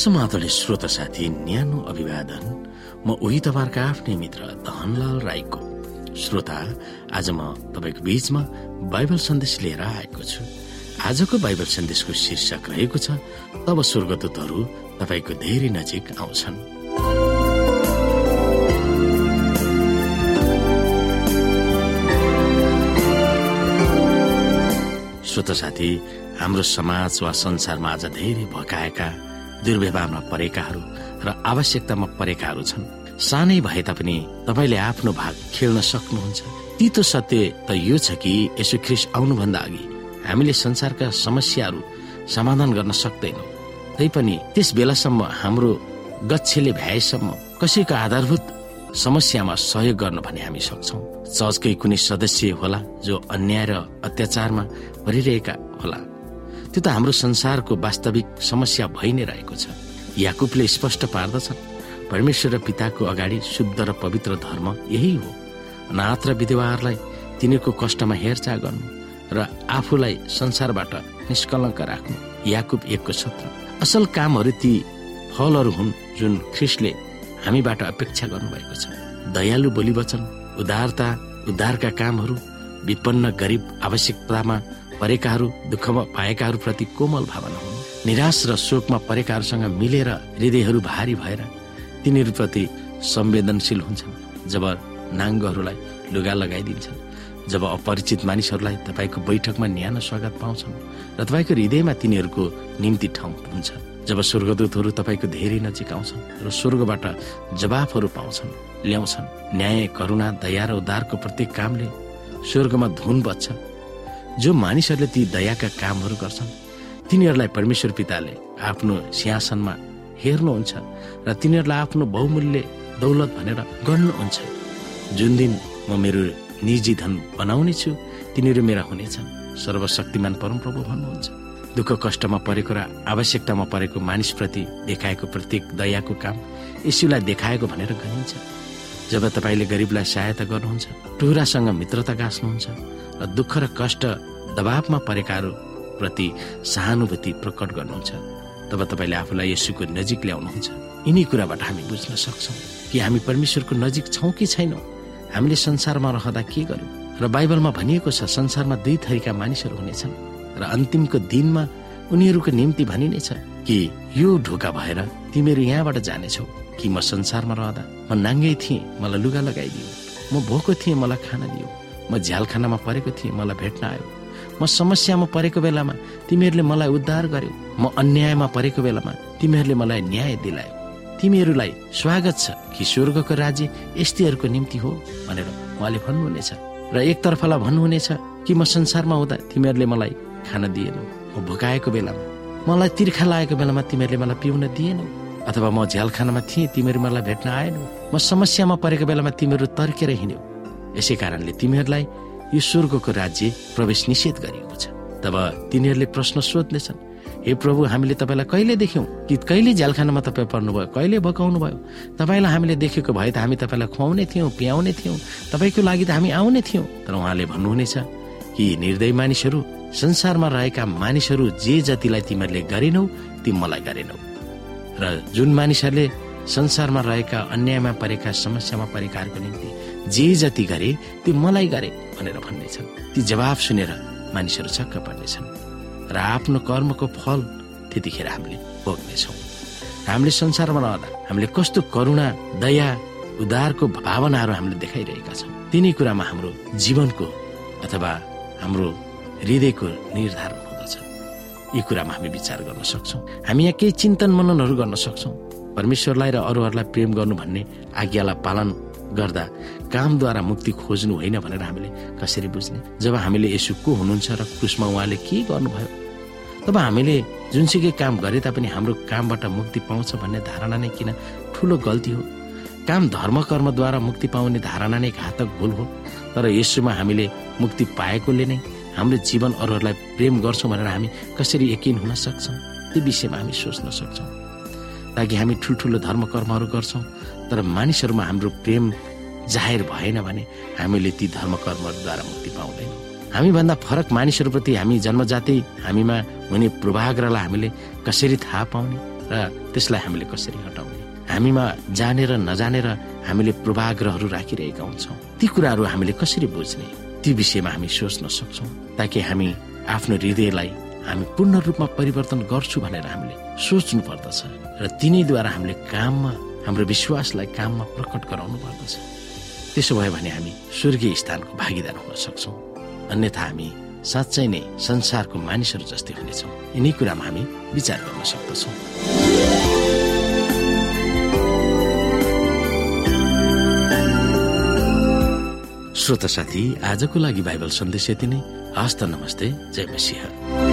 समातले श्रोता साथी न्यानो अभिवादन। म उही तपाईँहरूका आफ्नै मित्र धनलाल राईको श्रोता। आज म तपाईँको बीचमा बाइबल सन्देश लिएर आएको छु। आजको बाइबल सन्देशको शीर्षक रहेको छ तब स्वर्गदूतहरू तपाईँको धेरै नजिक आउँछन्। श्रोता साथी हाम्रो समाज वा संसारमा आज धेरै भकाएका दुर्व्यवहारमा परेकाहरू र आवश्यकतामा परेकाहरू छन्। सानै भए तापनि तपाईँले आफ्नो भाग खेल्न सक्नुहुन्छ। तितो सत्य त यो छ कि यसो ख्रिस आउनुभन्दा अघि हामीले संसारका समस्याहरू समाधान गर्न सक्दैनौँ। तैपनि त्यस बेलासम्म हाम्रो गच्छेले भ्याएसम्म कसैको आधारभूत समस्यामा सहयोग गर्न भने हामी सक्छौँ। चर्चकै कुनै सदस्य होला जो अन्याय र अत्याचारमा परिरहेका त्यो त हाम्रो संसारको वास्तविक समस्या भइ नै रहेको छ। याकुबले स्पष्ट पार्दछ परमेश्वर र पिताको अगाडि शुद्ध र पवित्र धर्म यही हो। नाथ र विधवाहरूलाई तिनीहरूको कष्टमा हेरचाह गर्नु र आफूलाई संसारबाट निष्कलङ्क राख्नु। याकुब एकको सत्र। असल कामहरू ती फलहरू हुन् जुन ख्रिस्टले हामीबाट अपेक्षा गर्नुभएको छ। दयालु बोली वचन उदारता उद्धारका कामहरू विपन्न गरिब आवश्यकतामा परेकाहरू दुःखमा पाएकाहरू प्रति कोमल भावना हुनु। निराश र शोकमा परेकाहरूसँग मिलेर हृदयहरू भारी भएर तिनीहरूप्रति संवेदनशील हुन्छन् जब नाङ्गोहरूलाई लुगा लगाइदिन्छन् जब अपरिचित मानिसहरूलाई तपाईँको बैठकमा न्यानो स्वागत पाउँछन् र तपाईँको हृदयमा तिनीहरूको निम्ति ठाउँ हुन्छ जब स्वर्गदूतहरू तपाईँको धेरै नजिक आउँछन् र स्वर्गबाट जवाफहरू पाउँछन् ल्याउँछन्। न्याय करुणा दया र उद्धारको प्रत्येक कामले स्वर्गमा धुन बज्छ जो मानिसहरूले ती दयाका कामहरू गर्छन् तिनीहरूलाई परमेश्वर पिताले आफ्नो सिंहासनमा हेर्नुहुन्छ र तिनीहरूलाई आफ्नो बहुमूल्य दौलत भनेर गर्नुहुन्छ जुन दिन म मेरो निजी धन बनाउने छु तिनीहरू मेरा हुनेछन्। सर्वशक्तिमान परमप्रभु भन्नुहुन्छ। दुःख कष्टमा परेको र आवश्यकतामा परेको मानिसप्रति देखाएको प्रत्येक दयाको काम यसुलाई देखाएको भनेर गनिन्छ। जब तपाईँले गरिबलाई सहायता गर्नुहुन्छ टुरासँग मित्रता गाँच्नुहुन्छ र दुःख र कष्ट दबावमा परेकाहरू प्रति सहानुभूति प्रकट गर्नुहुन्छ। तब तपाईँले आफूलाई यसुको नजिक ल्याउनुहुन्छ। यिनी कुराबाट हामी बुझ्न सक्छौँ कि हामी परमेश्वरको नजिक छौँ कि छैनौँ। हामीले संसारमा रहँदा के गर्यौँ? र बाइबलमा भनिएको छ संसारमा दुई थरीका मानिसहरू हुनेछन् र अन्तिमको दिनमा उनीहरूको निम्ति भनिनेछ कि यो ढोका भएर तिमीहरू यहाँबाट जानेछौ कि म संसारमा रहँदा म नाङ्गै थिएँ मलाई लुगा लगाइदियो। म भोको थिएँ मलाई खाना दियो। म झ्यालखानामा परेको थिएँ मलाई भेट्न आयो। म समस्यामा परेको बेलामा तिमीहरूले मलाई उद्धार गर्यो। म अन्यायमा परेको बेलामा तिमीहरूले मलाई न्याय दिलायो। तिमीहरूलाई स्वागत छ कि स्वर्गको राज्य यस्तीहरूको निम्ति हो भनेर उहाँले भन्नुहुनेछ र एकतर्फलाई भन्नुहुनेछ कि म संसारमा हुँदा तिमीहरूले मलाई खान दिएनौ। म भुकाएको बेलामा मलाई तिर्खा लागेको बेलामा तिमीहरूले मलाई पिउन दिएनौ। अथवा म झ्यालखानामा थिएँ तिमीहरू मलाई भेट्न आएनौ। म समस्यामा परेको बेलामा तिमीहरू तर्केर हिँड्यौ। यसै कारणले तिमीहरूलाई यो स्वर्गको राज्य प्रवेश निषेध गरिएको छ। तब तिनीहरूले प्रश्न सोध्नेछन् हे प्रभु हामीले तपाईँलाई कहिले देख्यौँ? कि कहिले झ्यालखानामा तपाईँ पर्नुभयो? कहिले भकाउनु भयो तपाईँलाई हामीले देखेको भए त हामी तपाईँलाई खुवाउने थियौँ पियाउने थियौँ। तपाईँको लागि त हामी आउने थियौँ। तर उहाँले भन्नुहुनेछ कि निर्दय मानिसहरू संसारमा रहेका मानिसहरू जे जतिलाई तिमीहरूले गरेनौ ती मलाई गरेनौ। र जुन मानिसहरूले संसारमा रहेका अन्यायमा परेका समस्यामा परेकाहरूको निम्ति जे जति गरे ती मलाई गरे भनेर भन्नेछन्। ती जवाब सुनेर मानिसहरू छक्क पर्नेछन् र आफ्नो कर्मको फल त्यतिखेर हामीले भोग्नेछौँ। हामीले संसारमा रहँदा हामीले कस्तो करुणा दया उदारको भावनाहरू हामीले देखाइरहेका छौँ। तिनै कुरामा हाम्रो जीवनको अथवा हाम्रो हृदयको निर्धारण हुँदछ। यी कुरामा हामी विचार गर्न सक्छौँ। हामी यहाँ केही चिन्तन मननहरू गर्न सक्छौँ। परमेश्वरलाई र अरूहरूलाई प्रेम गर्नु भन्ने आज्ञालाई पालन गर्दा कामद्वारा मुक्ति खोज्नु होइन भनेर हामीले कसरी बुझ्ने? जब हामीले यसो को हुनुहुन्छ र क्रुसमा उहाँले के गर्नुभयो? तब हामीले जुनसुकै काम गरे तापनि हाम्रो कामबाट मुक्ति पाउँछ भन्ने धारणा नै किन ठुलो गल्ती हो? काम धर्म कर्मद्वारा मुक्ति पाउने धारणा नै घातक भूल हो। तर यसोमा हामीले मुक्ति पाएकोले नै हाम्रो जीवन अरूहरूलाई प्रेम गर्छौँ भनेर हामी कसरी यकिन हुन सक्छौँ? त्यो विषयमा हामी सोच्न सक्छौँ। ताकि हामी ठुल्ठुलो धर्म कर्महरू गर्छौँ। तर मानिसहरूमा हाम्रो प्रेम जाहेर भएन भने हामीले ती धर्म कर्महरूद्वारा मुक्ति पाउँदैनौँ। हामीभन्दा फरक मानिसहरूप्रति हामी जन्मजाति हामीमा हुने पूर्वाग्रहलाई हामीले कसरी थाहा पाउने र त्यसलाई हामीले कसरी हटाउने? हामीमा जानेर नजानेर हामीले पूर्वाग्रहहरू राखिरहेका हुन्छौँ। ती कुराहरू हामीले कसरी बुझ्ने? ती विषयमा हामी सोच्न सक्छौँ ताकि हामी आफ्नो हृदयलाई हामी पूर्ण रूपमा परिवर्तन गर्छु भनेर हामीले सोच्नु पर्दछ र तिनैद्वारा हामीले काममा हाम्रो विश्वासलाई काममा प्रकट गराउनु पर्दछ। त्यसो भयो भने हामी स्वर्गीय स्थानको भागीदार हुन सक्छौँ। अन्यथा हामी साँच्चै नै संसारको मानिसहरू जस्तै हुनेछौँ। यिनै कुरामा हामी विचार गर्न सक्दछौँ। श्रोता साथी आजको लागि बाइबल सन्देश यति नै। हस्त नमस्ते। जय मसिंह।